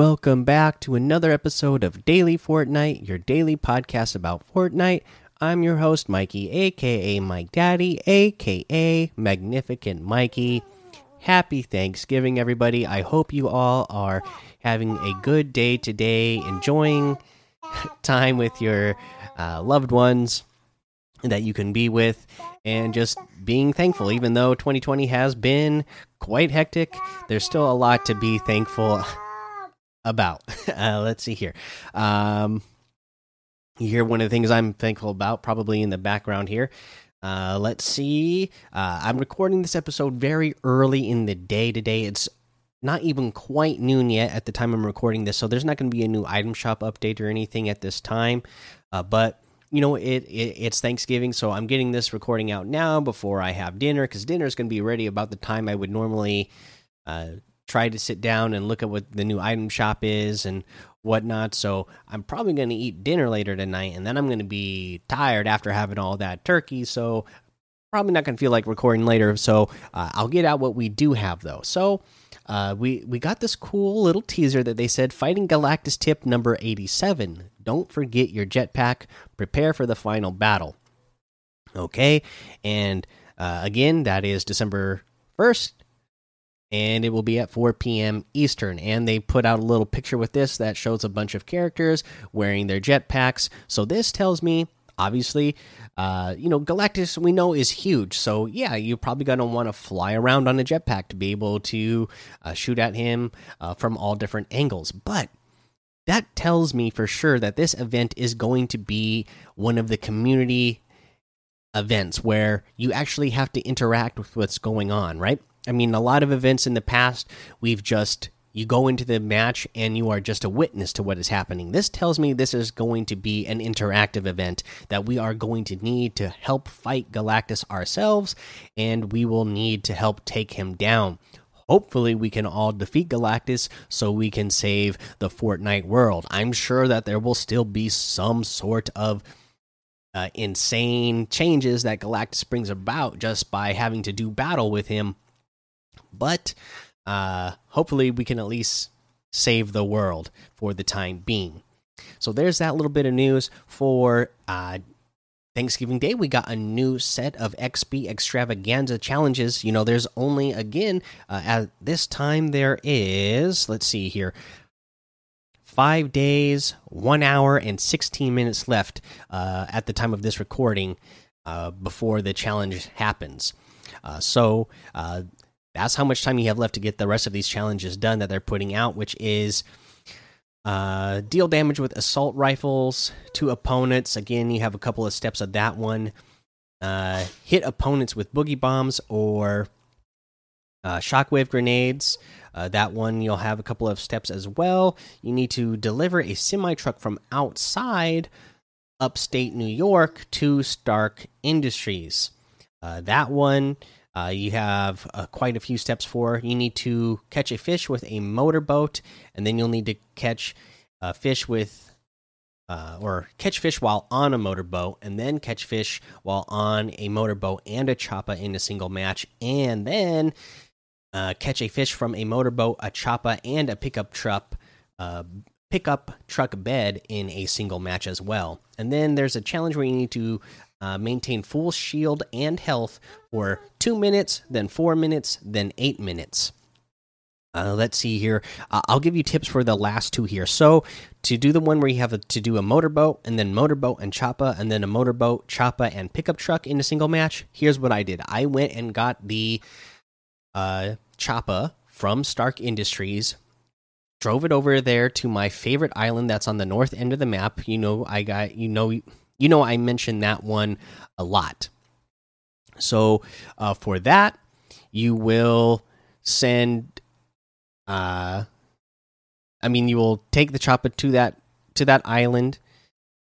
welcome back to another episode of Daily Fortnite, your daily podcast about Fortnite. I'm your host, Mikey, aka Mike Daddy, aka Magnificent Mikey. Happy Thanksgiving, everybody. I hope you all are having a good day today, enjoying time with your uh, loved ones that you can be with, and just being thankful. Even though 2020 has been quite hectic, there's still a lot to be thankful about. Uh, let's see here. Um, you hear one of the things I'm thankful about, probably in the background here. Uh, let's see. Uh, I'm recording this episode very early in the day today. It's not even quite noon yet at the time I'm recording this, so there's not going to be a new item shop update or anything at this time. Uh, but you know, it, it, it's Thanksgiving, so I'm getting this recording out now before I have dinner because dinner is going to be ready about the time I would normally uh, try to sit down and look at what the new item shop is and whatnot. So I'm probably going to eat dinner later tonight, and then I'm going to be tired after having all that turkey. So probably not going to feel like recording later. So uh, I'll get out what we do have though. So. Uh, we we got this cool little teaser that they said fighting Galactus tip number 87. Don't forget your jetpack. Prepare for the final battle. Okay, and uh, again that is December 1st and it will be at 4 p.m. Eastern. And they put out a little picture with this that shows a bunch of characters wearing their jetpacks. So this tells me, obviously, uh, you know, Galactus we know is huge. So yeah, you're probably gonna want to fly around on a jetpack to be able to uh, shoot at him uh, from all different angles. But that tells me for sure that this event is going to be one of the community events where you actually have to interact with what's going on, right? I mean, a lot of events in the past, we've just you go into the match and you are just a witness to what is happening. This tells me this is going to be an interactive event that we are going to need to help fight Galactus ourselves, and we will need to help take him down. Hopefully, we can all defeat Galactus so we can save the Fortnite world. I'm sure that there will still be some sort of uh, insane changes that Galactus brings about just by having to do battle with him but uh, hopefully we can at least save the world for the time being. So there's that little bit of news for uh, Thanksgiving Day. We got a new set of XP extravaganza challenges. You know, there's only, again, uh, at this time, there is, let's see here, five days, one hour, and 16 minutes left uh, at the time of this recording uh, before the challenge happens. Uh, so, uh, that's how much time you have left to get the rest of these challenges done that they're putting out, which is uh, deal damage with assault rifles to opponents. Again, you have a couple of steps of that one. Uh, hit opponents with boogie bombs or uh, shockwave grenades. Uh, that one you'll have a couple of steps as well. You need to deliver a semi truck from outside upstate New York to Stark Industries. Uh, that one uh, you have uh, quite a few steps for. You need to catch a fish with a motorboat, and then you'll need to catch a fish with, uh, or catch fish while on a motorboat, and then catch fish while on a motorboat and a choppa in a single match, and then uh, catch a fish from a motorboat, a choppa, and a pickup truck. Pickup truck bed in a single match as well. And then there's a challenge where you need to uh, maintain full shield and health for two minutes, then four minutes, then eight minutes. Uh, let's see here. Uh, I'll give you tips for the last two here. So, to do the one where you have a, to do a motorboat and then motorboat and choppa and then a motorboat, choppa, and pickup truck in a single match, here's what I did I went and got the uh, choppa from Stark Industries, drove it over there to my favorite island that's on the north end of the map. You know, I got, you know, you know, I mentioned that one a lot. So uh, for that, you will send. Uh, I mean, you will take the chopper to that to that island,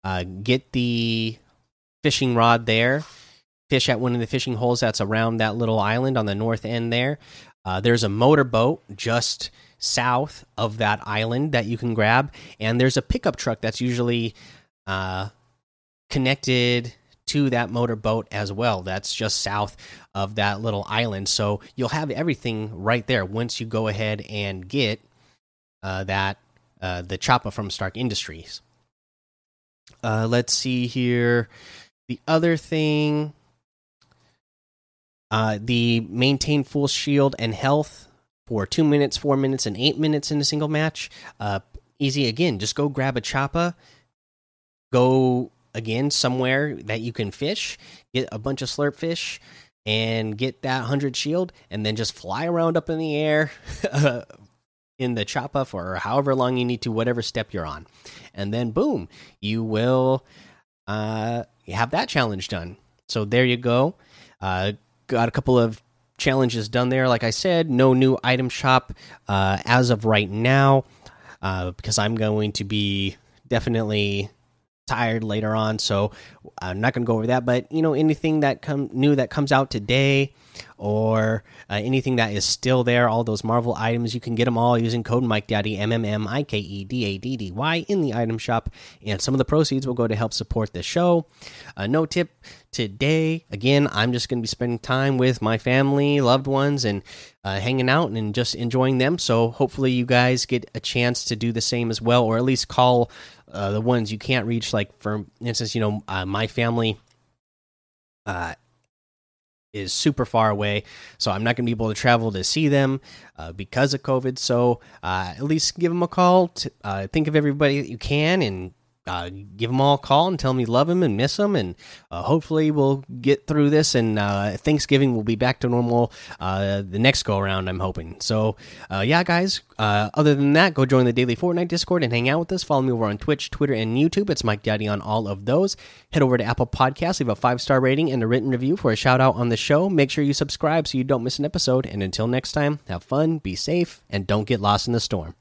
uh, get the fishing rod there, fish at one of the fishing holes that's around that little island on the north end there. Uh, there's a motorboat just south of that island that you can grab, and there's a pickup truck that's usually uh, connected to that motorboat as well. That's just south of that little island. So you'll have everything right there once you go ahead and get uh, that uh, the Choppa from Stark Industries. Uh, let's see here. The other thing, uh, the maintain full shield and health for two minutes, four minutes, and eight minutes in a single match. Uh, easy again. Just go grab a Choppa. Go again somewhere that you can fish. Get a bunch of slurp fish and get that 100 shield and then just fly around up in the air in the Choppa for however long you need to whatever step you're on and then boom you will uh, have that challenge done so there you go uh, got a couple of challenges done there. Like i said no new item shop uh, as of right now uh, because i'm going to be definitely tired later on, so I'm not going to go over that. But you know, anything that come new that comes out today, or uh, anything that is still there, all those Marvel items, you can get them all using code Mike Daddy M M M I K E D A D D Y in the item shop, and some of the proceeds will go to help support the show. Uh, no tip today. Again, I'm just going to be spending time with my family, loved ones, and uh, hanging out and just enjoying them. So hopefully, you guys get a chance to do the same as well, or at least call uh, the ones you can't reach. Like for instance, you know, uh, my family uh, is super far away, so I'm not going to be able to travel to see them uh, because of COVID. So uh, at least give them a call. To, think of everybody that you can and uh, give them all a call and tell them you love them and miss them, and uh, hopefully we'll get through this. And uh, Thanksgiving will be back to normal uh, the next go around. I'm hoping. So, uh, yeah, guys. Uh, other than that, go join the daily Fortnite Discord and hang out with us. Follow me over on Twitch, Twitter, and YouTube. It's Mike Daddy on all of those. Head over to Apple Podcasts, leave a five star rating and a written review for a shout out on the show. Make sure you subscribe so you don't miss an episode. And until next time, have fun, be safe, and don't get lost in the storm.